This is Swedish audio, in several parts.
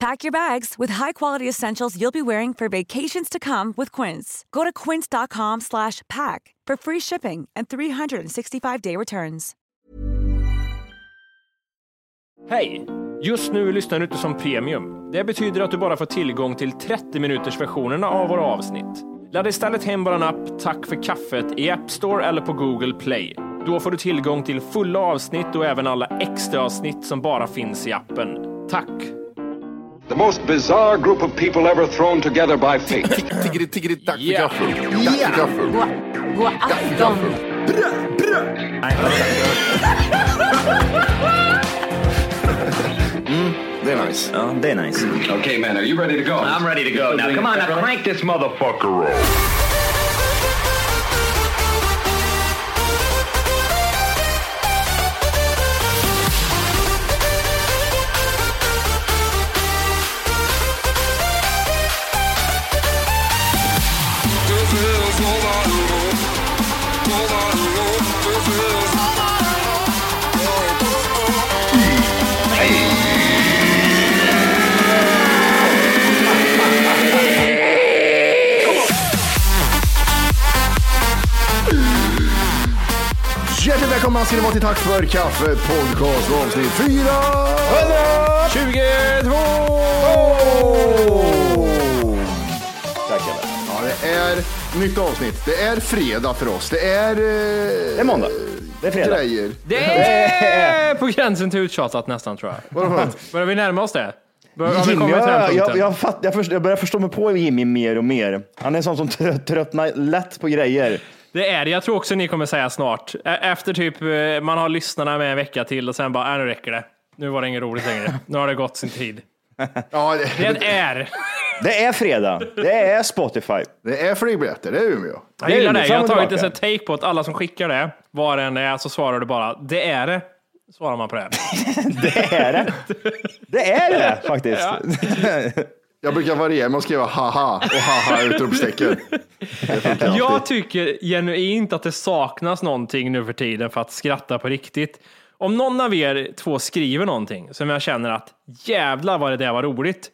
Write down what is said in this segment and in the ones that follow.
Pack your bags with high-quality essentials you'll be wearing for vacations to come with Quince. Go to quince.com/pack for free shipping and 365-day returns. Hej! Just nu lyssnar du inte som premium. Det betyder att du bara får tillgång till 30 minuters versionerna av våra avsnitt. Ladda istället hem vår app Tack för kaffet i App Store eller på Google Play. Då får du tillgång till fulla avsnitt och även alla extra avsnitt som bara finns i appen. Tack! The most bizarre group of people ever thrown together by fate. Tiggeri, tiggeri, dack för Ja. gaffel. Dack för gaffel. God afton! Mm, det är nice. Ja, det är nice. okay, man, are you ready to go? I'm ready to go. Now, come on, now crank this motherfucker up. Ska ni vara till Tack för kaffet podcast avsnitt 400! 22! Tack Kalle. Ja, det är nytt avsnitt. Det är fredag för oss. Det är... eh, Det är måndag. Det är fredag. Grejer. Det är på gränsen till uttjatat nästan tror jag. Börjar vi närma oss det? Bör, har vi Jimmy, jag, jag, jag, fatt, jag, först, jag börjar förstå mig på Jimmy mer och mer. Han är en sån som trö- tröttnar lätt på grejer. Det är det. Jag tror också ni kommer säga snart. E- Efter typ eh, man har lyssnarna med en vecka till och sen bara, äh, nu räcker det. Nu var det inget roligt längre. Nu har det gått sin tid. Ja, det, Det är. Det är fredag. Det är Spotify. det är flygbiljetter. Det är Umeå. Jag gillar det. Jag har tagit en take på att alla som skickar det, vad det än är, så svarar du bara, det är det. Svarar man på det. Det är det. Det är det faktiskt. Jag brukar variera med att skriva haha och haha utropstecken. Jag tycker genuint att det saknas någonting nu för tiden för att skratta på riktigt. Om någon av er två skriver någonting som jag känner att jävlar vad det där var roligt,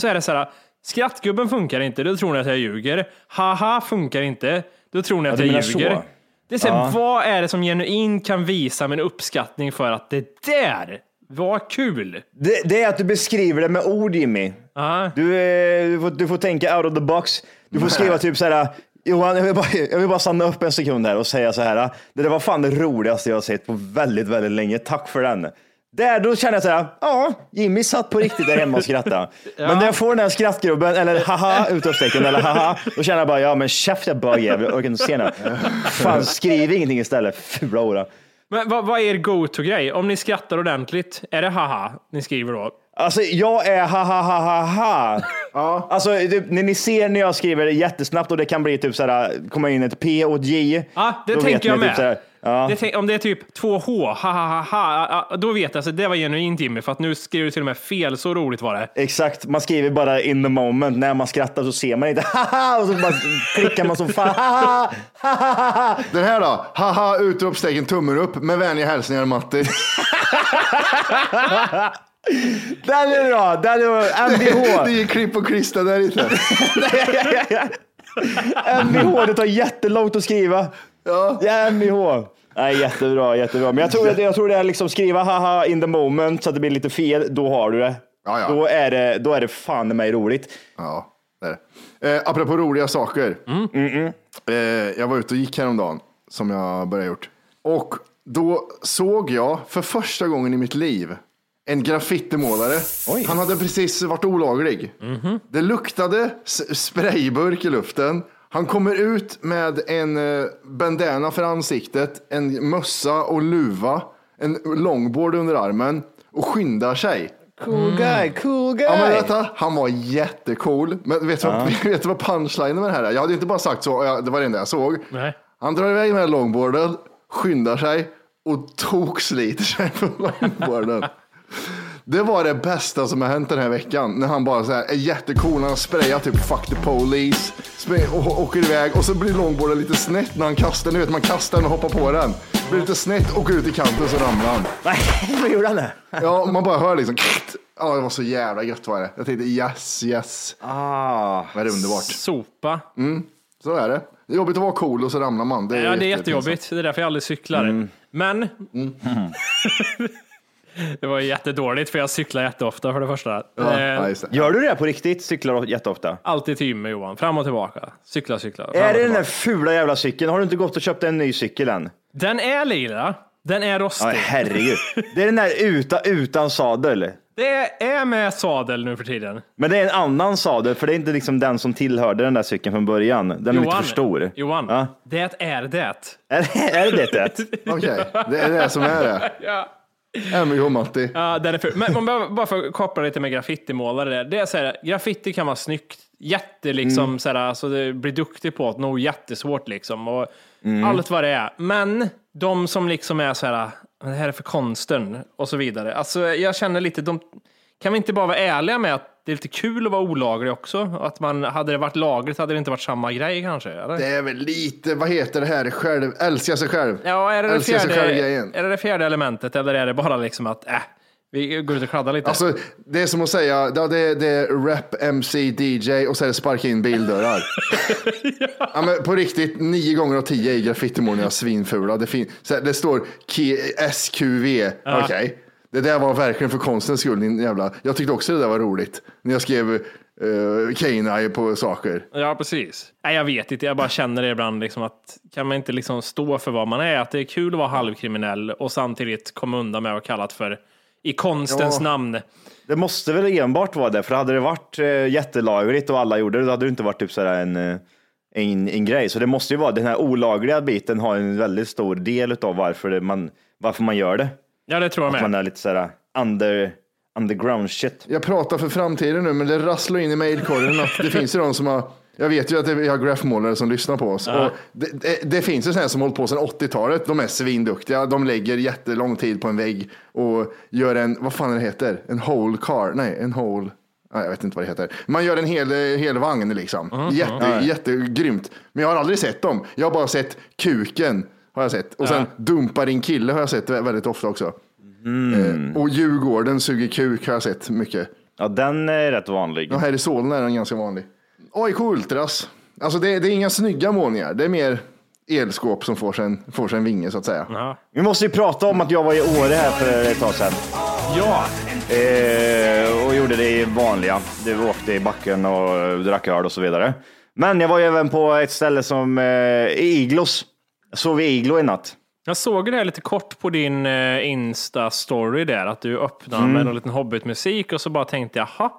så är det så här, skrattgubben funkar inte, då tror ni att jag ljuger. Haha funkar inte, då tror ni att du jag menar så? ljuger. Det är så här, Vad är det som genuint kan visa min uppskattning för att det där var kul? Det, det är att du beskriver det med ord Jimmy. Ja. Du, eh, du, får, du får tänka out of the box. Du får skriva typ så här. Johan, jag vill, bara, jag vill bara stanna upp en sekund här och säga så här. Det där var fan det roligaste jag har sett på väldigt, väldigt länge. Tack för den. Där, då känner jag så här, ja, Jimmy satt på riktigt där hemma och skrattade. Men när jag får den här skrattgrubben, eller haha, utropstecken, eller haha, då känner jag bara, ja men käften bögjävel, jag orkar inte se den. Fan, skriv ingenting istället, fula hora. Men vad, vad är er go-to-grej? Om ni skrattar ordentligt, är det haha ni skriver då? Alltså jag är ha ha ha ha ha. Ja. Alltså det, när ni ser när jag skriver jättesnabbt och det kan bli typ såhär, komma in ett P och ett J. Ja, det tänker jag ni med. Typ såhär, ja. Det tänk, om det är typ två H, ha ha ha ha, då vet jag, så det var genuint Jimmy, för att nu skrev du till och med fel, så roligt var det. Exakt, man skriver bara in the moment. När man skrattar så ser man inte haha och så bara klickar man som fan. Haha, haha. Den här då? Haha utropstecken tummen upp med vänliga hälsningar Matti. Den är bra, den är. MBH. Det är klipp och klistra där inte. MBH, det tar jättelångt att skriva. Ja. Ja, MBH. Nej, jättebra, jättebra. Men jag tror, jag tror det är liksom skriva haha in the moment så att det blir lite fel. Då har du det. Ja, ja. Då, är det då är det fan i mig roligt. Ja, det är det. Eh, apropå roliga saker. Eh, jag var ute och gick häromdagen, som jag började gjort. Och då såg jag för första gången i mitt liv en graffitimålare. Han hade precis varit olaglig. Det luktade sprayburk i luften. Han kommer ut med en eh, bandana för ansiktet, en mössa och luva, en longboard under armen och skyndar sig. Cool guy, cool guy. Ja, men vänta, han var jättecool. Men vet du, vad, vet du vad punchlinen med det här är? Jag hade inte bara sagt så, jag- det var det enda jag såg. Nej. Han drar iväg med longboarden, skyndar sig och toksliter sig på longboarden. Det var det bästa som har hänt den här veckan. När han bara så här är jättecool, han sprayar typ fuck the police. Och, åker iväg och så blir longboarden lite snett när han kastar. Ni vet man kastar den och hoppar på den. Blir lite snett, åker ut i kanten och så ramlar han. Nej, vad gjorde han det? Ja, man bara hör liksom. Ja, det var så jävla gött var det. Jag tänkte yes, yes. Ah, Vad är det underbart. Sopa. Så är det. Det är jobbigt att vara cool och så ramlar man. Det är Ja, det är jättejobbigt. Det är därför jag aldrig cyklar. Men det var jättedåligt för jag cyklar jätteofta för det första. Ja, Eh, ja, just det. Gör du det på riktigt? Cyklar jätteofta? Alltid timme Johan, fram och tillbaka. Cykla, cykla. Är det den där tillbaka. fula jävla cykeln? Har du inte gått och köpt en ny cykel än? Den är lila. Den är rostig. Ja, herregud. Det är den där utan, utan sadel. Det är med sadel nu för tiden. Men det är en annan sadel, för det är inte liksom den som tillhörde den där cykeln från början. Den är lite för stor. Johan, Ja. det är det. Är, är det det? Okej, det är det som är det. Ja. MH Matti. Ja, den är för, men man behöver, bara för att koppla lite med graffitimålare. där. Det är så här, graffiti kan vara snyggt. Jätte liksom, Mm. så här, alltså, det blir duktig på det, nog jättesvårt liksom. Och Mm. Allt vad det är. Men de som liksom är så här, det här är för konsten och så vidare. Alltså jag känner lite, de, kan vi inte bara vara ärliga med att det är lite kul att vara olaglig också? Att man, hade det varit lagligt hade det inte varit samma grej kanske? Eller? Det är väl lite, vad heter det här, själv, älska sig själv. Ja, är det det, fjärde, är det det fjärde elementet eller är det bara liksom att äh, vi går ut och kladdar lite? Alltså, det är som att säga, ja, det, det är rap, MC, DJ och så är det sparka in bildörrar. ja. men på riktigt, nio gånger av tio är graffitimålningar svinfula. Det, fin- det står SQV, okej. Det där var verkligen för konstens skull, din jävla. Jag tyckte också det där var roligt. När jag skrev uh, K-9 på saker. Ja, precis. Nej, jag vet inte, jag bara känner det ibland liksom att kan man inte liksom stå för vad man är? Att det är kul att vara halvkriminell och samtidigt komma undan med att kallat för i konstens Ja. namn. Det måste väl enbart vara det, för hade det varit eh, jättelagligt och alla gjorde det, då hade det inte varit typ sådär en, eh, en, en grej. Så det måste ju vara, den här olagliga biten har en väldigt stor del av varför, det, man, varför man gör det. Ja, det tror jag Att man med. är lite sådär under, underground shit. Jag pratar för framtiden nu, men det rasslar in i mejlkorgen att det finns ju de som har jag vet ju att det- vi har graffmålare som lyssnar på oss. Och det, det, det finns ju sådana som hållit på sedan 80-talet. De är svinduktiga. De lägger jättelång tid på en vägg och gör en, vad fan det heter, en whole car. Nej, en whole. Nej, jag vet inte vad det heter. Man gör en hel, hel vagn liksom. Jätte, Jättegrymt. Men jag har aldrig sett dem. Jag har bara sett kuken. Har jag sett. Och sen dumpar din kille har jag sett väldigt ofta också. Eh, och Djurgården suger kuk har jag sett mycket. Ja, den är rätt vanlig. Ja, här i Solna är den ganska vanlig. AIK Ultras. Alltså det, det är inga snygga målningar. Det är mer elskåp som får sig en, får sig en vinge så att säga. Ja. Vi måste ju prata om att jag var i Åre här för ett tag sedan. ja, Eh, och gjorde det i vanliga. Det vi åkte i backen och drack öl och så vidare. Men jag var ju även på ett ställe som eh, Iglos. Jag sov i Iglo i natt. jag såg det här lite kort på din eh, Insta-story där, att du öppnade med en liten Hobbit-musik och så bara tänkte jag, jaha,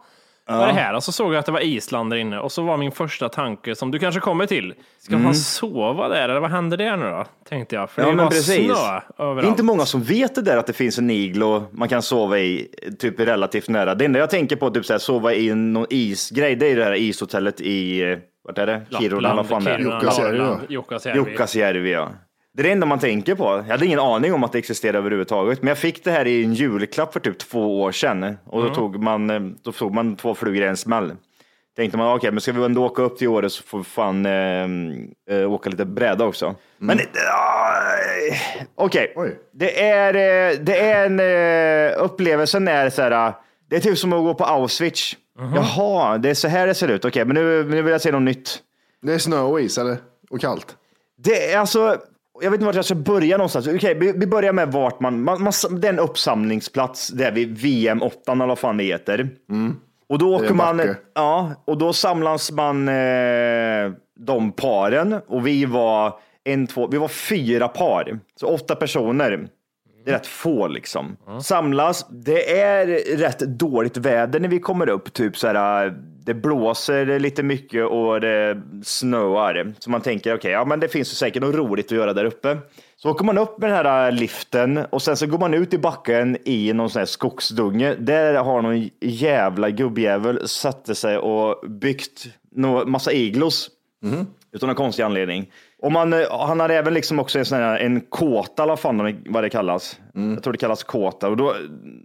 vad är det här? Och så såg jag att det var Island där inne och så var min första tanke, som du kanske kommer till, ska man sova där eller vad händer där nu då? Tänkte jag, för det är Ja, men bara precis. snö Det är överallt. inte många som vet det där att det finns en iglo man kan sova i typ relativt nära. Det enda jag tänker på typ så här, sova i någon isgrej, det är det här ishotellet i, eh, vart är det? Kiruna, vad fan det är? Kiruna, Jukkasjärvi, ja. Det är det enda man tänker på. Jag hade ingen aning om att det existerade överhuvudtaget. Men jag fick det här i en julklapp för typ två år sedan. Och då, tog, man, eh, då tog man två flugor i en smäll. Tänkte man, okej, men ska vi ändå åka upp till Åre så får vi fan eh, eh, åka lite bräda också. Men eh, okej, Oj. det är, det är en eh, upplevelsen är så här, det är typ som att gå på Auschwitz. Jaha, det är så här det ser ut. Okej, men nu, nu vill jag se något nytt. Det är snö och is eller? Och kallt. Det är alltså, jag vet inte vart jag ska börja någonstans. Okej, vi, vi börjar med vart man, man, man, det är en uppsamlingsplats där vid VM 8 eller vad fan det heter. Och då åker man, ja, och då samlas man eh, de paren och vi var en, två, vi var fyra par, så åtta personer. Det är rätt få liksom. Samlas. Det är rätt dåligt väder när vi kommer upp. Typ så här, det blåser lite mycket och det snöar. Så man tänker, okej, ja men det finns ju säkert något roligt att göra där uppe. Så åker man upp med den här liften och sen så går man ut i backen i någon sån här skogsdunge. Där har någon jävla gubbjävel satte sig och byggt nå- massa iglos. Utan någon konstig anledning. Och man, eh, han har även liksom också en, sån här, en kåta, eller fan det- vad det kallas. Jag tror det kallas kåta. Och, då,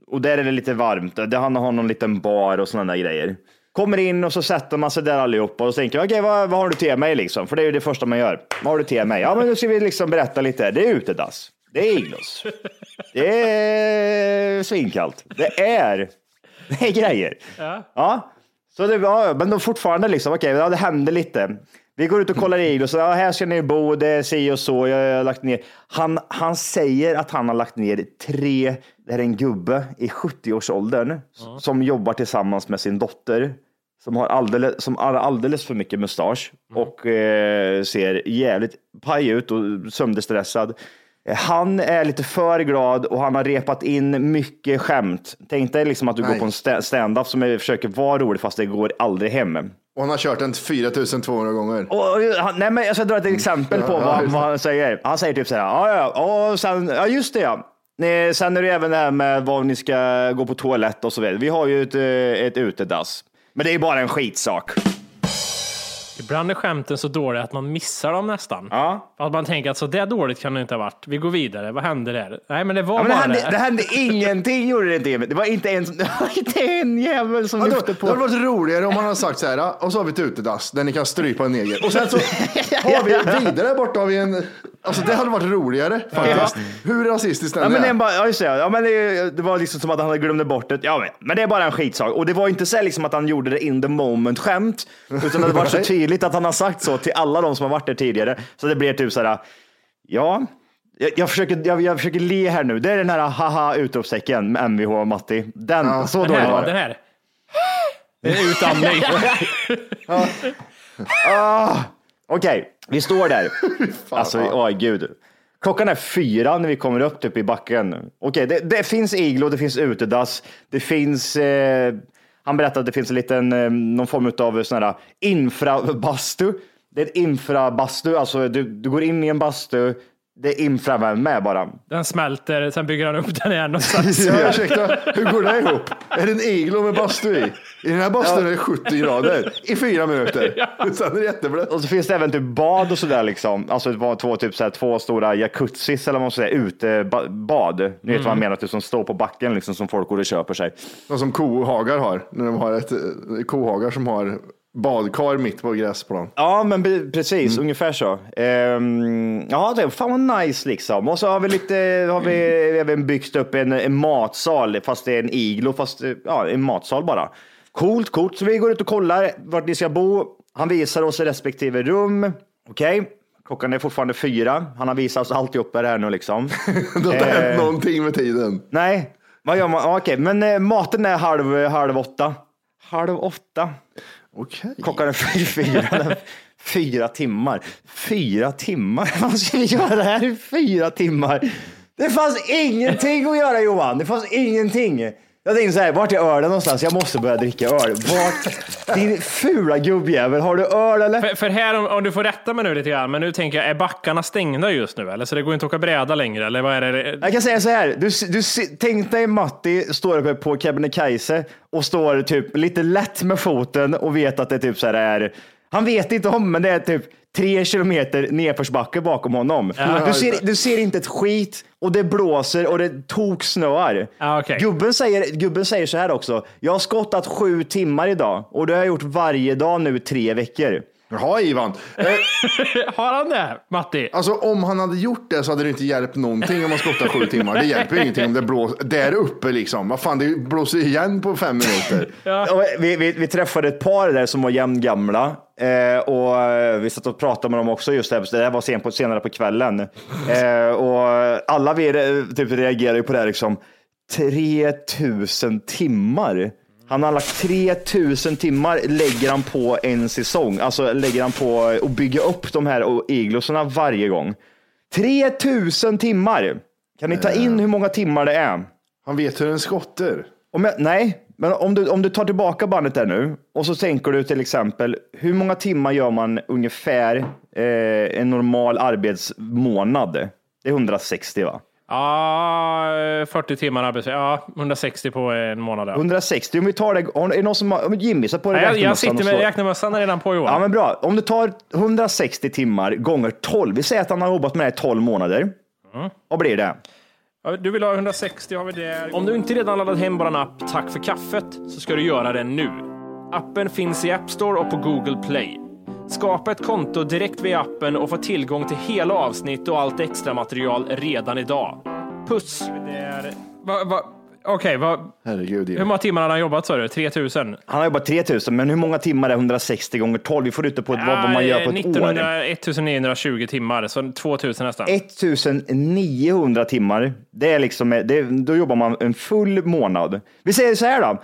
och där är det lite varmt. Det, han har någon liten bar och sådana där grejer. Kommer in och så sätter man sig där allihopa och så tänker okej, vad, vad har du till mig liksom? För det är ju det första man gör. Vad har du till mig? Ja, men nu ska vi liksom berätta lite. Det är utedass. Det är iglos. Det är svinkallt. Det är, det är grejer. Ja. Så det var, men då fortfarande liksom, okej, ja, det hände lite. Vi går ut och kollar iglos, så ja, här ska ni bo, det är si och så, jag har lagt ner. Han, han säger att han har lagt ner tre, det här är en gubbe i 70-årsåldern som jobbar tillsammans med sin dotter. Som har alldeles, som har alldeles för mycket mustasch och eh, ser jävligt paj ut och sönderstressad. Eh, Han är lite för glad och han har repat in mycket skämt. Tänk dig liksom att du går Nej. på en sta- stand-up som är, försöker vara rolig fast det går aldrig hem. Och han har kört den 4200 gånger. Och, han, nej, men jag ska dra ett exempel på vad, det. vad han säger. Han säger typ så här, ja, ja, och sen, ja just det ja. Sen är det även det här med var ni ska gå på toalett och så vidare. Vi har ju ett, eh, ett utedass. Men det är bara en skitsak. Ibland är skämten så dåliga att man missar dem nästan. Ja. Att man tänker att så där dåligt kan det inte ha varit. Vi går vidare. Vad hände där? Nej, men det var Ja, men det, bara hände, det hände ingenting, gjorde det inte. Det var inte en, det var inte en jävel som Ja, då, lyfte det hade på. varit roligare om man hade sagt så här, och så har vi ett utedass där ni kan strypa en neger. Och sen så har vi vidare borta har vi en, alltså det hade varit roligare faktiskt. Hur rasistiskt den Ja, men det, är bara, ja, just det, ja, men det, det var liksom som att han hade glömt bort det. Ja, men, men det är bara en skitsak. Och det var inte så liksom att han gjorde det in the moment skämt, utan det var så tydligt att han har sagt så till alla de som har varit där tidigare. Så det blir typ så här, ja, jag, jag, försöker, jag, jag försöker le här nu. Det är den här haha utropstecken med Mvh och Matti. Den, så Den dåligt här, var den det. här. Det är utandning. Okej, vi står där. alltså, åh gud. Klockan är fyra när vi kommer upp typ i backen. Okej, det, det finns iglo, det finns utedass, det finns eh, han berättade att det finns en liten, eh, någon form av sån här infrabastu. Det är ett infrabastu, alltså du, du går in i en bastu, det är infravärme bara. Den smälter, sen bygger han upp den igen. Och sen, Ja, ursäkta, hur går det ihop? Är det en iglo med bastu i? I den här bastun är det 70 grader i fyra minuter. Sen är det jätteblött. Och så finns det även typ bad och sådär liksom. Alltså det var två, typ, såhär, två stora jacuzzis eller vad man ska säga, utebad. Ni vet vad jag menar, typ, som står på backen liksom som folk går och köper sig. De som kohagar har, när de har ett eh, kohagar som har badkar mitt på gräsplan. Ja, men pre- precis, ungefär så. Ehm, ja, det fan vad nice liksom. Och så har vi lite, har vi även byggt upp en, en matsal, fast det är en iglo, fast eh, ja, en matsal bara. Coolt, coolt. Så vi går ut och kollar vart ni ska bo. Han visar oss respektive rum. Okej, klockan är fortfarande fyra. Han har visat oss alltihopa det här nu liksom. Det har inte hänt någonting med tiden. Nej, vad gör man? Okej, men eh, maten är halv, halv åtta. Halv åtta. Okej. Klockan är fyra. Fyra timmar. Fyra timmar? Vad ska vi göra här i fyra timmar? Det fanns ingenting att göra Johan. Det fanns ingenting. Jag tänkte så här, vart är ölen någonstans? Jag måste börja dricka öl. Vart? Din fula gubbjävel, har du öl eller? för, för här, om, om du får rätta mig nu lite grann, men nu tänker jag, är backarna stängda just nu? Eller så det går inte att åka bräda längre? Eller vad är det? Jag kan säga så här, du, du tänk dig Matti står uppe på Kebnekaise och står typ lite lätt med foten och vet att det typ så här är, han vet inte om, men det är typ tre kilometer nedförsbacke bakom honom. Du, ser, du ser inte ett skit och det blåser och det toksnöar. Ja, okej. gubben, säger, gubben säger så här också, jag har skottat sju timmar idag och det har jag gjort varje dag nu i tre veckor. Jaha Ivan. Eh, Har han det, Matti? Alltså om han hade gjort det så hade det inte hjälpt någonting om man skottar sju timmar. Det hjälper ju ingenting om det blåser där uppe liksom. Vad fan, det blåser igen på fem minuter. Och Vi, vi, vi träffade ett par där som var jämngamla eh, och eh, vi satt och pratade med dem också just det. Det här var sen på, senare på kvällen. Eh, och alla vi eh, typ reagerade ju på det här liksom. 3000 timmar. Han har lagt 3000 timmar lägger han på en säsong. Alltså lägger han på att bygga upp de här iglosarna varje gång. 3000 timmar! Kan ni ta in hur många timmar det är? Han vet hur en skottar. Om jag, nej, men om du, om du tar tillbaka bandet där nu och så tänker du till exempel hur många timmar gör man ungefär eh, en normal arbetsmånad? Det är 160 va? Ja, 40 timmar arbetsvecka. Ja, 160 på en månad. Ja. 160, om vi tar det, är det någon som har, Jimmy satt på dig jag, jag sitter med räknemössan redan på Johan. Ja men bra, om du tar 160 timmar gånger 12, vi säger att han har jobbat med det i 12 månader. Mm. Vad blir det? Ja, Du vill ha 160 har vi där. Om du inte redan laddat hem vår app Tack för kaffet så ska du göra det nu. Appen finns i App Store och på Google Play. Skapa ett konto direkt via appen och få tillgång till hela avsnitt och allt extra material redan idag. Puss! Va, va, Okej, va, Herregud. hur Ja. många timmar har han jobbat sa du? 3000? Han har jobbat 3000, men hur många timmar är 160 gånger 12? Vi får ut det på ett, vad, vad man gör på ett 1900, år. 1920 timmar, så 2000 nästan. 1900 timmar, det är liksom, det, då jobbar man en full månad. Vi säger så här då,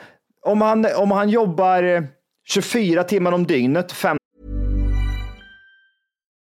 om han, om han jobbar eh, 24 timmar om dygnet, fem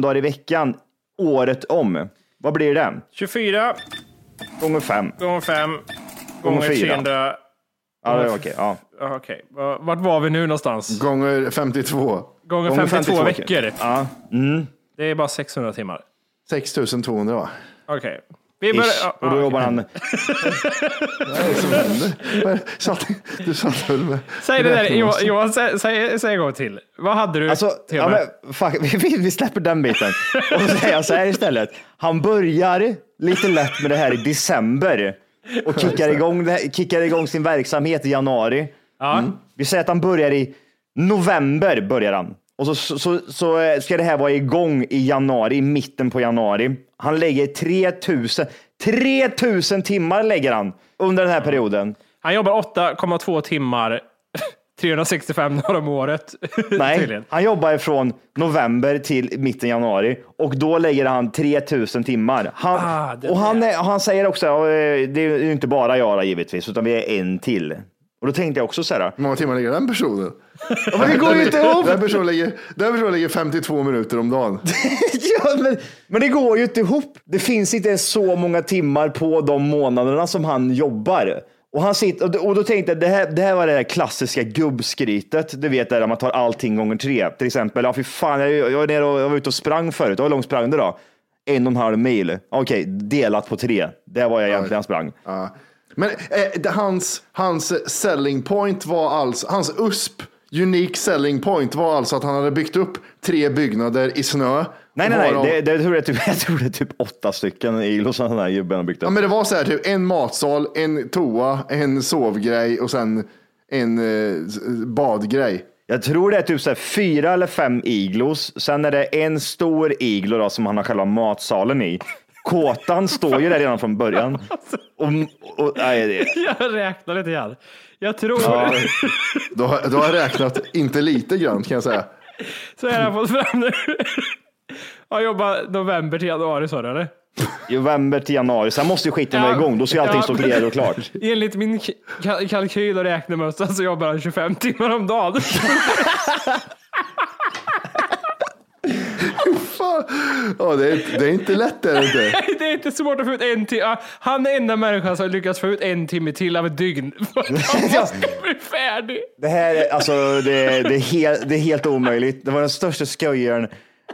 dagar i veckan, året om. Vad blir det? 24 Gånger fem. gånger 5 Gånger gånger fyra. 300. Ja, det är okej. Ja. Okej, Va- vart var vi nu någonstans? Gånger 52. Gånger Gånger 52 52 veckor. Ja. Det är bara 600 timmar. 6200 va? Okej. Vi börjar... Ish. Och då jobbar han... Vad är det som händer? Satt, du satt väl med... Säg det där, Johan, säg, säg, säg en gång till. Vad hade du Alltså, ja, men, fuck, vi, vi släpper den biten. Och så säger jag så här istället. Han börjar lite lätt med det här i december och kickar igång, det här, kickar igång sin verksamhet i januari. Ja. Mm. Vi säger att han börjar i november. börjar han. Och så, så, så, så eh, ska det här vara igång i januari, i mitten på januari. Han lägger 3000, 3000 timmar lägger han under den här perioden. Han jobbar 8,2 timmar 365 dagar om året. Nej, han jobbar från november till mitten januari och då lägger han 3000 timmar. Han, Ah, och han, är, han säger också, eh, det är inte bara jag givetvis, utan vi är en till. Och då tänkte jag också så här, Hur många timmar ligger den personen? men det går ju inte ihop! Den personen ligger, den personen ligger 52 minuter om dagen. ja, men, men det går ju inte ihop. Det finns inte så många timmar på de månaderna som han jobbar. Och, han sitter, och, då- och då tänkte jag, det här, det här var det här klassiska gubbskrytet. Du vet, där man tar allting gånger tre. Till exempel, ja fy fan, jag, jag, var nere och, jag var ute och sprang förut. Hur långt sprang du då? En och en halv mil. Okej, delat på tre. Det var jag egentligen sprang. Ja. Men eh, hans, hans selling point var alltså, hans USP, unique selling point var alltså att han hade byggt upp tre byggnader i snö. Nej, nej, nej. Det, det, tror jag, typ, jag tror det är typ åtta stycken i som den här gubben har byggt Ja, upp. men det var så här, typ en matsal, en toa, en sovgrej och sen en eh, badgrej. Jag tror det är typ så fyra eller fem iglos. Sen är det en stor iglo då, som han har själva matsalen i. Kåtan står ju där redan från början. Och, och, nej, det, Jag räknar lite grann. Jag tror Du har, du har räknat inte lite grann kan jag säga. så har jag fått fram nu. Jag jobbar november till januari sa du eller? november till januari, sen måste ju skiten vara igång. Då ska allting stå clear och klart. Enligt min ka- kalkyl och räknemössa så jobbar han 25 timmar om dagen. Ja, det, är, det är inte lätt är det inte. Det är inte svårt att få ut en timme. Han är enda människan som lyckas få ut en timme till av ett dygn. För att han ska bli färdig. Det här är, alltså, det, det, är helt, det är helt omöjligt. Det var den största skojaren.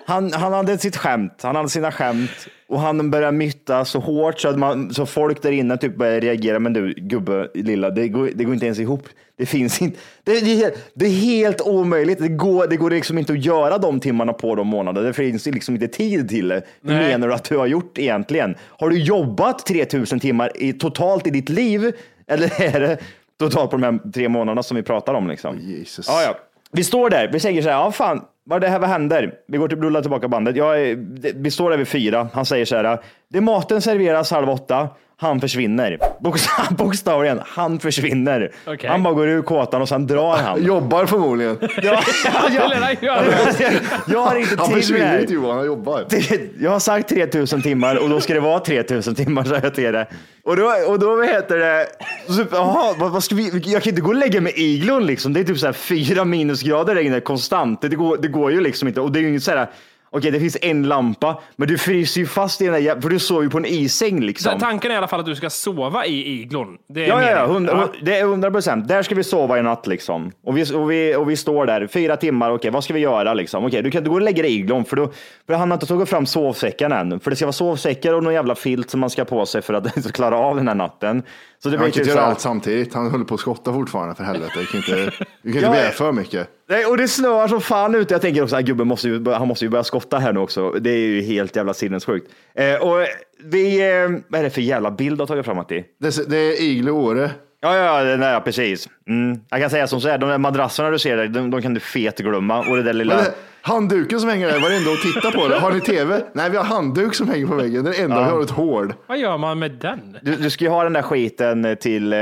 Han, han hade sitt skämt, han hade sina skämt och han började mytta så hårt så att man, så folk där inne typ började reagera. Men du gubbe lilla, det går, det går inte ens ihop. Det finns inte. Det, det, är helt- det är helt omöjligt. Det går, det går liksom inte att göra de timmarna på de månaderna. Det finns liksom inte tid till det. Hur menar du att du har gjort egentligen? Har du jobbat 3000 timmar i, totalt i ditt liv? Eller är det totalt på de här tre månaderna som vi pratar om? Liksom? Jesus. Ja, ja. Vi står där, vi säger så här, ja fan, vad det här vad händer? Vi går till rullar tillbaka bandet. Jag är, det- vi står där vid fyra. Han säger så här, det maten serveras halv åtta. Han försvinner. Bokstav, bokstavligen, han försvinner. Okej. Han bara går ur kåtan och sen drar han. Jobbar förmodligen. Ja, ja, gör det. Jag har inte Han tid med det försvinner inte Johan, han jobbar. Det- Jag har sagt 3000 timmar och då ska det vara 3000 timmar så jag till det. Och då, och då vad heter det, så, jaha, vad, vad ska vi, jag kan inte gå och lägga mig i iglon liksom. Det är typ så här fyra minusgrader där inne konstant. Det går, det går ju liksom inte. Och det är ju inget så här, okej det finns en lampa, men du fryser ju fast i den där, jä- för du sover ju på en isäng liksom. Tanken är i alla fall att du ska sova i iglon. Det är Ja, ja, ja, meningen. hundra, det är 100 procent. Där ska vi sova i natt liksom. Och vi, och vi, och vi står där fyra timmar. Okej, vad ska vi göra liksom? Okej, du kan inte gå och lägga dig i iglon för, då, för han har inte tagit fram sovsäcken än. För det ska vara sovsäckar och någon jävla filt som man ska ha på sig för att klara av den här natten. Så det blir kan inte göra allt samtidigt. Han håller på att skotta fortfarande för helvete. Du kan inte, du kan inte Ja, begära för mycket. Nej, och det snöar som fan ute. Jag tänker också att gubben måste ju, han måste ju börja skotta här nu också. Det är ju helt jävla sinnessjukt. Eh, och vi, eh, vad är det för jävla bild du har tagit fram Matti? Det, det är Iglo Åre. Ja, ja, ja, där, precis. Mm. Jag kan säga som så här, de där madrasserna du ser där, de, de kan du fet glömma. Och det där lilla... Handduken som hänger där, var det enda att titta på det? Har ni tv? Nej, vi har handduk som hänger på väggen. Det är det enda vi har ett hål. Vad gör man med den? Du, du ska ju ha den där skiten till, eh,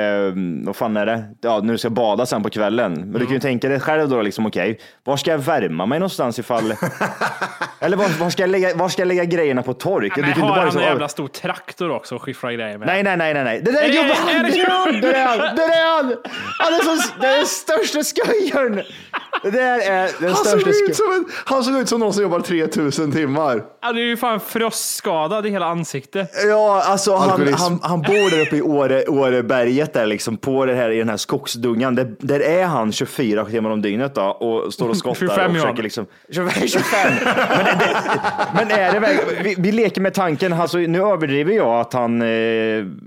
vad fan är det? Ja, när du ska bada sen på kvällen. Men du kan ju tänka dig själv då, liksom, okej, var ska jag värma mig någonstans ifall... Eller var, var, ska jag lägga, var ska jag lägga grejerna på tork? Men Du kan har inte bara han liksom- en jävla stor traktor också och skiffra grejer med? Nej, nej, nej, nej, nej. Det där Är är det- gubben! är det- Det är han! Det är han! Det är han! Han är, så, det är den största skojaren! Det där är den Han såg, största ut skojaren. som en, han såg ut som någon som jobbar 3000 timmar. Han är ju fan frostskadad i hela ansiktet. Ja, alltså han, han, han bor där uppe i Åre, Åreberget där liksom på det här, i den här skogsdungan. Där, där är han 24 timmar om dygnet då och står och skottar 25 och försöker liksom. 25! 25. Men, det, det, men är det verkligen- vi, vi leker med tanken, alltså, nu överdriver jag att han eh,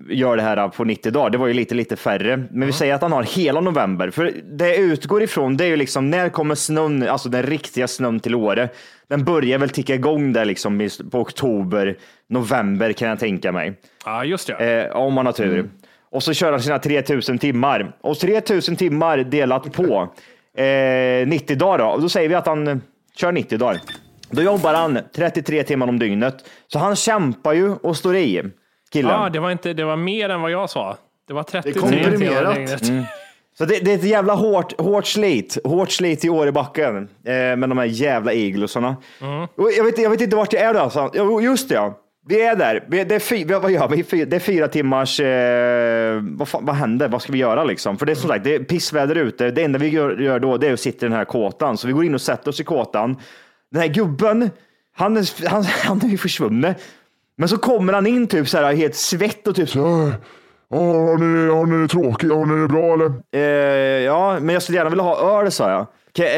gör det här på 90 dagar. Det var ju lite, lite färre. Men vi säger att han har hela november. För det utgår ifrån, det är ju liksom när kommer snön, alltså den riktiga snön till Åre? Den börjar väl ticka igång där liksom på oktober, november kan jag tänka mig. Ja, just det. Eh, om man har tur. Och så kör han sina 3000 timmar. Och 3000 timmar delat på eh, 90 dagar då. Och då säger vi att han eh, kör 90 dagar. Då jobbar han 33 timmar om dygnet. Så han kämpar ju och står i, killen. Ja, det var, inte, det var mer än vad jag sa. Det var 33 Det är komprimerat. timmar dygnet. Så det, det är ett jävla hårt, hårt slit. Hårt slit i Årebacken eh, med de här jävla iglosarna. Och Jag, vet, jag vet inte vart jag är då. Alltså. Just det, ja. Vi är där. Vi, det, är fy, vad gör vi? Det är fyra timmars... Eh, vad, fan, vad händer? Vad ska vi göra liksom? För det är som sagt, det är pissväder ute. Det enda vi gör, gör då det är att sitta i den här kåtan. Så vi går in och sätter oss i kåtan. Den här gubben, han är, han, han är ju försvunnen. Men så kommer han in typ så här helt svett och typ så här, Har ni, har ni det tråkigt? Har ni det bra eller? Eh, ja, men jag skulle gärna vilja ha öl, sa jag.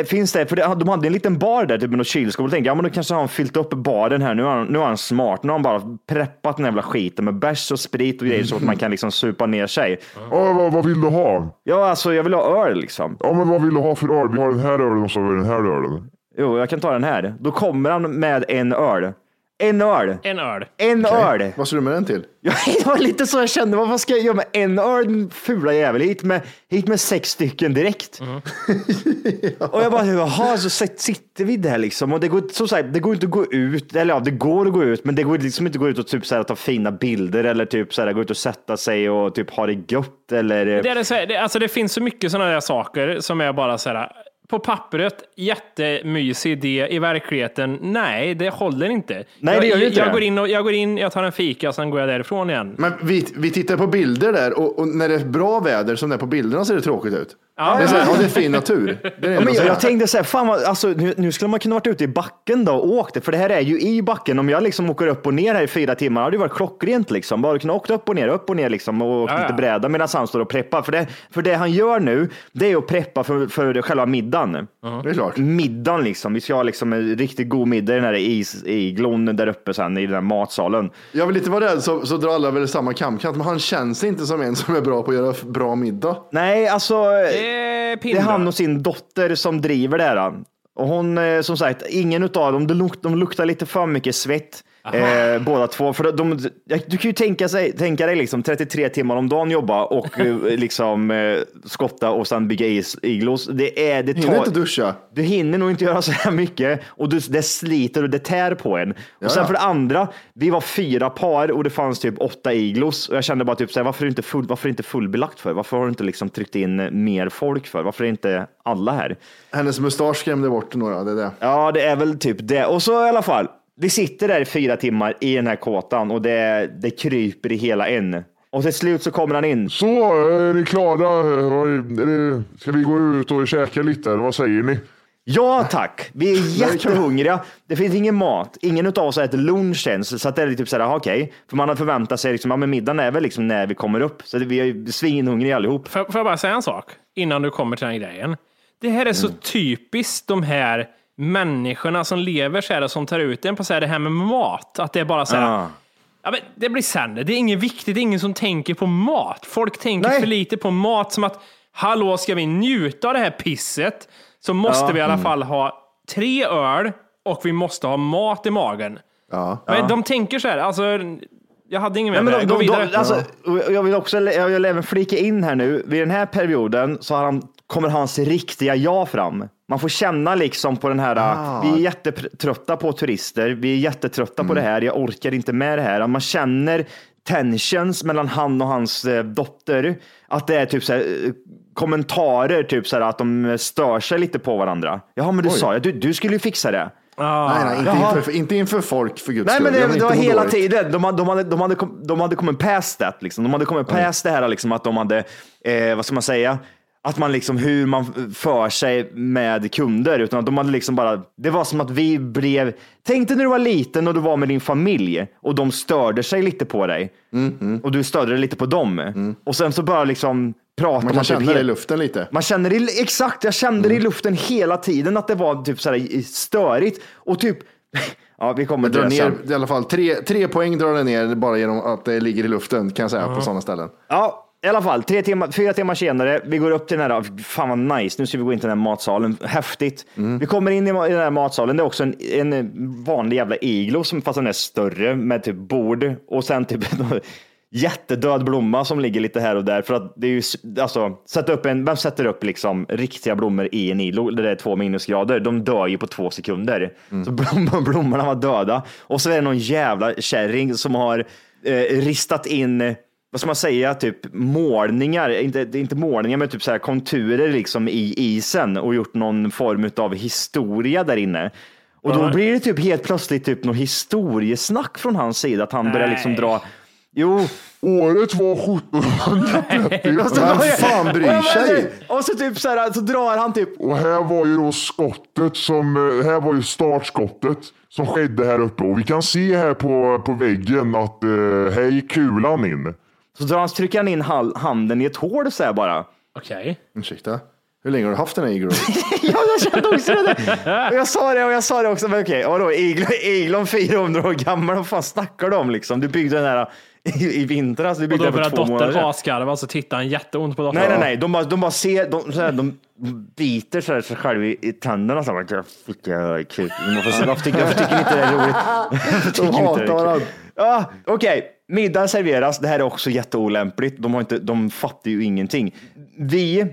Finns det? För det, de hade en liten bar där, typ med något kylskåp. Då tänkte jag, ja, men då kanske har han fyllt upp baren här. Nu har han, nu har han smart. Nu har han bara preppat den jävla skiten med bärs och sprit och grejer så att man kan liksom supa ner sig. Ja, vad, vad vill du ha? Ja, alltså jag vill ha öl liksom. Ja, men vad vill du ha för öl? Vi har den här ölen och så har vi den här ölen. Jo, jag kan ta den här. Då kommer han med en öl. En öl. En öl. En öl. Vad ska du med den till? Ja, det var lite så jag kände. Vad ska jag göra med en öl, fula jävel? Hit med, hit med sex stycken direkt. och jag bara, jaha, så sit- sitter vi där liksom. Och det går, så sagt, det går inte att gå ut, eller ja, det går att gå ut, men det går liksom inte att gå ut och typ så här, ta fina bilder eller typ så här, gå ut och sätta sig och typ ha det gött eller. Det, är det, så här, det, alltså det finns så mycket sådana där saker som är bara så här. På pappret, jättemysig idé. I verkligheten, nej, det håller inte. Nej, det gör jag, inte jag, det. går in och, jag går in, jag tar en fika, sen går jag därifrån igen. Men vi, vi tittar på bilder där och, och när det är bra väder som det är på bilderna ser det tråkigt ut. Det är, så här, ja, det är fin natur. Det är det Ja, men jag, jag tänkte så här, fan vad, alltså, nu, nu skulle man kunna varit ute i backen då och åkt det, för det här är ju i backen. Om jag liksom åker upp och ner här i fyra timmar hade det varit klockrent liksom. Bara kunna åka upp och ner, upp och ner liksom och åka Ja, lite ja. bräda medan han står och preppar. För det, för det han gör nu, det är att preppa för, för själva middagen. Det är klart. Middagen liksom. Vi ska ha liksom en riktigt god middag i den här is, iglon där uppe sen i den här matsalen. Jag vill inte vara rädd så, så drar alla väl samma kamkant, men han känns inte som en som är bra på att göra f- bra middag. Nej, alltså. Det är Det är han och sin dotter som driver det här. Och hon, eh, som sagt, ingen utav dem, de, de luktar lite för mycket svett. Eh, båda två. För de, du kan ju tänka, sig, tänka dig liksom 33 timmar om dagen jobba och eh, liksom eh, skotta och sen bygga is, iglos. Det, är, det Hinner inte duscha. du hinner nog inte göra så här mycket och du, det sliter och det tär på en. Och sen Ja. för det andra, vi var fyra par och det fanns typ åtta iglos och jag kände bara typ så här, varför är det inte, full, varför inte fullbelagt för? Varför har du inte liksom tryckt in mer folk för? Varför är inte alla här? Hennes mustasch skrämde bort några, det är det. Ja, det är väl typ det. Och så i alla fall, vi sitter där i fyra timmar i den här kåtan och det, det kryper i hela en. Och till slut så kommer han in. Så, är ni klara? Är det, ska vi gå ut och käka lite? eller Vad säger ni? Ja tack, vi är jättehungriga. Det finns ingen mat. Ingen av oss har ätit lunch ens. Så att det är typ såhär, okej. För man har förväntat sig, liksom, ja men middagen är väl liksom när vi kommer upp. Så vi är svinhungriga allihop. Får, får jag bara säga en sak innan du kommer till den här grejen? Det här är så Mm. typiskt de här människorna som lever så här och som tar ut en på så här, det här med mat. Att det är bara så här, Ja. Ja, men det blir sämre. Det är inget viktigt. Det är ingen som tänker på mat. Folk tänker Nej. för lite på mat. Som att, hallå, ska vi njuta av det här pisset så måste Ja. vi i alla Mm. fall ha tre öl och vi måste ha mat i magen. Ja. Men de tänker så här. Alltså, jag hade ingen mer Nej, men de, de, de, alltså, Jag vill också jag vill även flika in här nu, vid den här perioden så har han, kommer hans riktiga jag fram. Man får känna liksom på den här, vi är jättetrötta på turister, vi är jättetrötta på det här, jag orkar inte med det här. Man känner tensions mellan han och hans eh, dotter, att det är typ så här, eh, kommentarer, typ så här, att de stör sig lite på varandra. Jaha, men du sa ju, du, du skulle ju fixa det. Nej, nej, inte, Jaha. inför, inte inför folk för guds Nej, skull. men Jag det, det var hela dåligt. tiden. De hade, de, hade, de, hade, de hade kommit past that. Liksom. De hade kommit past det här, liksom, att de hade, eh, vad ska man säga, att man liksom hur man för sig med kunder, utan att de hade liksom bara, det var som att vi blev, tänk dig när du var liten och du var med din familj och de störde sig lite på dig. Och du störde dig lite på dem. Och sen så bara liksom prata Man kan känna det i luften lite. man känner det, exakt, jag kände det i luften hela tiden att det var typ så här störigt. Och typ, ja vi kommer Drar det sen. ner, i alla fall, tre, tre poäng drar det ner bara genom att det ligger i luften kan jag säga på sådana ställen. Ja, i alla fall, tre timmar, fyra timmar senare, vi går upp till den här, fan vad nice, nu ska vi gå in till den här matsalen, häftigt. Vi kommer in i, den här matsalen, det är också en, en vanlig jävla iglo, som fast den är större, med typ bord och sen typ jättedöd blomma som ligger lite här och där. För att det är ju, alltså, sätta upp en, vem sätter upp liksom riktiga blommor i en iglo där det är två minusgrader? De dör ju på två sekunder. Så blom, blommorna var döda. Och så är det någon jävla kärring som har eh, ristat in vad ska man säga, typ målningar, inte, inte målningar, men typ så här konturer liksom i isen och gjort någon form av historia där inne. Och då blir det typ helt plötsligt typ något historiesnack från hans sida, att han börjar liksom dra Jo. Året var 1730 Och så Vem börjar- fan bryr sig? det- Och så typ så här, så drar han typ och här var ju då skottet som, eh, här var ju startskottet som skedde här uppe och vi kan se här på, på väggen att eh, här gick kulan in. Så drar han, trycker han in handen i ett hål så här bara. Okej. Ursäkta? Hur länge har du haft den här iglo? ja, jag kände också det. Och jag sa det och jag sa det också. Men okej, vadå? Iglon 400 år gammal, vad fan snackar du om liksom? Du byggde den här i, i vintras. Du Och byggde då den för börjar två månader dottern sedan. asgarva så tittar han jätteont på dottern. Nej, nej, nej. De bara, de bara ser, de, så här, de biter så här, sig själva i, i tänderna. Så här, jag fick jag kul. Varför, tycker, varför tycker ni inte det är roligt? Inte hatar varandra. Ja, Okej, middagen serveras. Det här är också jätteolämpligt. De, har inte, de fattar ju ingenting. Vi,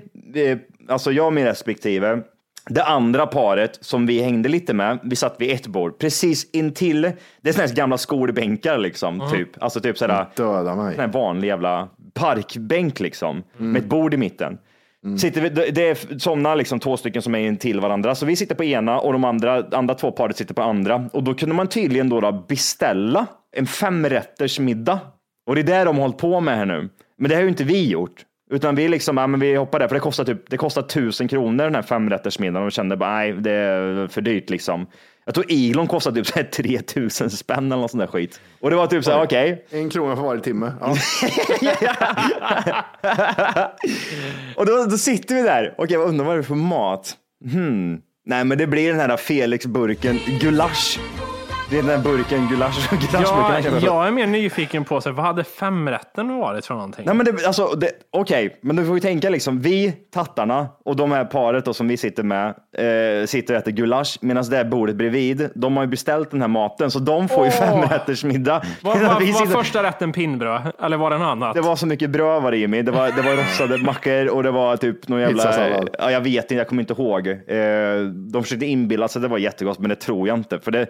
alltså jag och min respektive, det andra paret som vi hängde lite med, vi satt vid ett bord precis intill. Det är såna här gamla skolbänkar liksom, typ. Alltså typ sådär. Döda mig. Sån här vanlig jävla parkbänk liksom, med ett bord i mitten. Sitter vi, det är sådana liksom, två stycken som är in till varandra. Så vi sitter på ena och de andra, andra två paret sitter på andra. Och då kunde man tydligen då, då beställa en femrätters middag. Och det är det de har hållit på med här nu. Men det har ju inte vi gjort. Utan vi liksom, ja, men vi hoppar där, för det kostar typ, det kostar tusen kronor den här femrättersmiddagen och vi kände bara, nej, det är för dyrt liksom. Jag tror Elon kostade typ så här 3000 spänn eller något sånt där skit. Och det var typ så här, okej. En krona för varje timme. Ja. Och då, då sitter vi där. Okej, vad undrar vad det är för mat? Hmm. Nej, men det blir den här Felix-burken gulasch. Det är den här burken gulasch. Ja, jag är mer nyfiken på, så, vad hade femrätten varit för någonting? Nej, men det, alltså, det, okej, men du får ju tänka liksom, vi tattarna och de här paret då, som vi sitter med, eh, sitter och äter gulasch, medan det här bordet bredvid, de har ju beställt den här maten, så de får ju Åh! femrättersmiddag. Var, var, vi var sitter- första rätten pinnbröd? Eller var det något annat? Det var så mycket bröd var det Jimmy. Det var, det var rostade mackor och det var typ någon jävla... Ja, jag vet inte, jag kommer inte ihåg. Eh, de försökte inbilla sig att det var jättegott, men det tror jag inte. För det,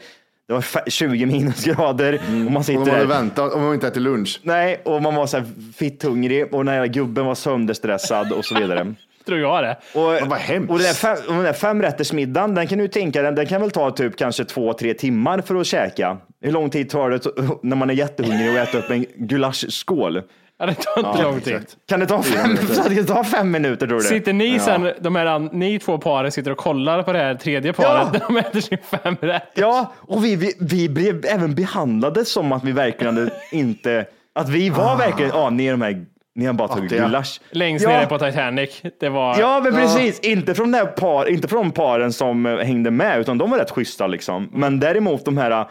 det var fe- 20 minusgrader och man Och de sitter hade där. väntat om de inte ätit lunch. Nej, och man var så här fitt hungrig och den här gubben var sönderstressad och så vidare. Tror jag det. Och, vad hemskt. och den där, fem, och den där femrättersmiddagen, den kan du tänka, den, den kan väl ta typ kanske två, tre timmar för att käka. Hur lång tid tar det när man är jättehungrig och äter upp en gulaschskål? Ja, det tar inte lång tid. Kan det ta fem, kan det ta fem minuter tror du? Sitter ni sen, de här, ni två paren sitter och kollar på det här tredje paret Ja. när de äter sin femrätt? Ja, och vi, vi, vi blev även behandlade som att vi verkligen inte, att vi var verkligen, ja, ni är de här, ni har bara tagit gulasch. Längst ja. nere på Titanic. Det var... Ja, men precis. Inte, från par, inte från paren som eh, hängde med, utan de var rätt schyssta liksom. Men däremot de här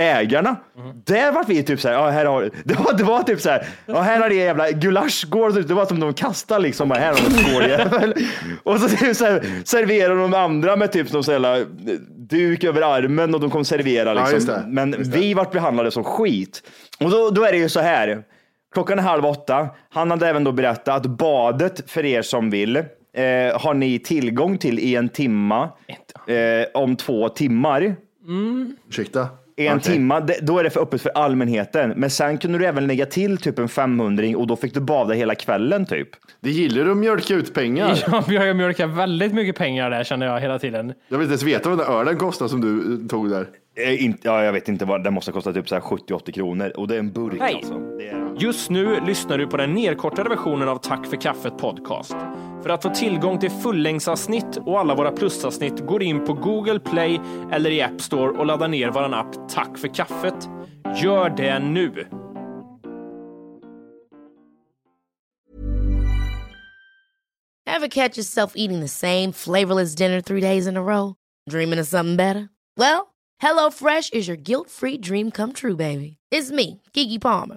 ägarna, där var vi typ så här, ja, här har, det, var, det var typ så här, ja, här har det jävla gulaschskål, det var som de kastade liksom, bara, här har de skåljävel. Och så, typ så här, serverar de andra med typ någon jävla eh, duk över armen och de kom servera Ja, liksom. just det. Men vi vart behandlade som skit. Och då, då är det ju så här, klockan är halv åtta. Han hade även då berättat att badet för er som vill eh, har ni tillgång till i en timma eh, om två timmar. Ursäkta? En Okej. timma, då är det för öppet för allmänheten. Men sen kunde du även lägga till typ en 500 och då fick du bada hela kvällen typ. Det gillar du att mjölka ut pengar. Ja, jag har mjölkat väldigt mycket pengar där känner jag hela tiden. Jag vill inte ens veta vad den ölen kostar som du eh, tog där. Eh, ja, jag vet inte vad, det måste kosta typ så här 70-80 kronor och det är en burk Hej. alltså. Är... Just nu lyssnar du på den nedkortade versionen av Tack för kaffet podcast. För att få tillgång till fullängdsavsnitt och alla våra plusavsnitt går in på Google Play eller i App Store och laddar ner vår app Tack för kaffet. Gör det nu! Ever catch yourself eating the same flavorless dinner three days in a row? Dreaming of something better? Well, Hello Fresh is your guilt-free dream come true, baby. It's me, Gigi Palmer.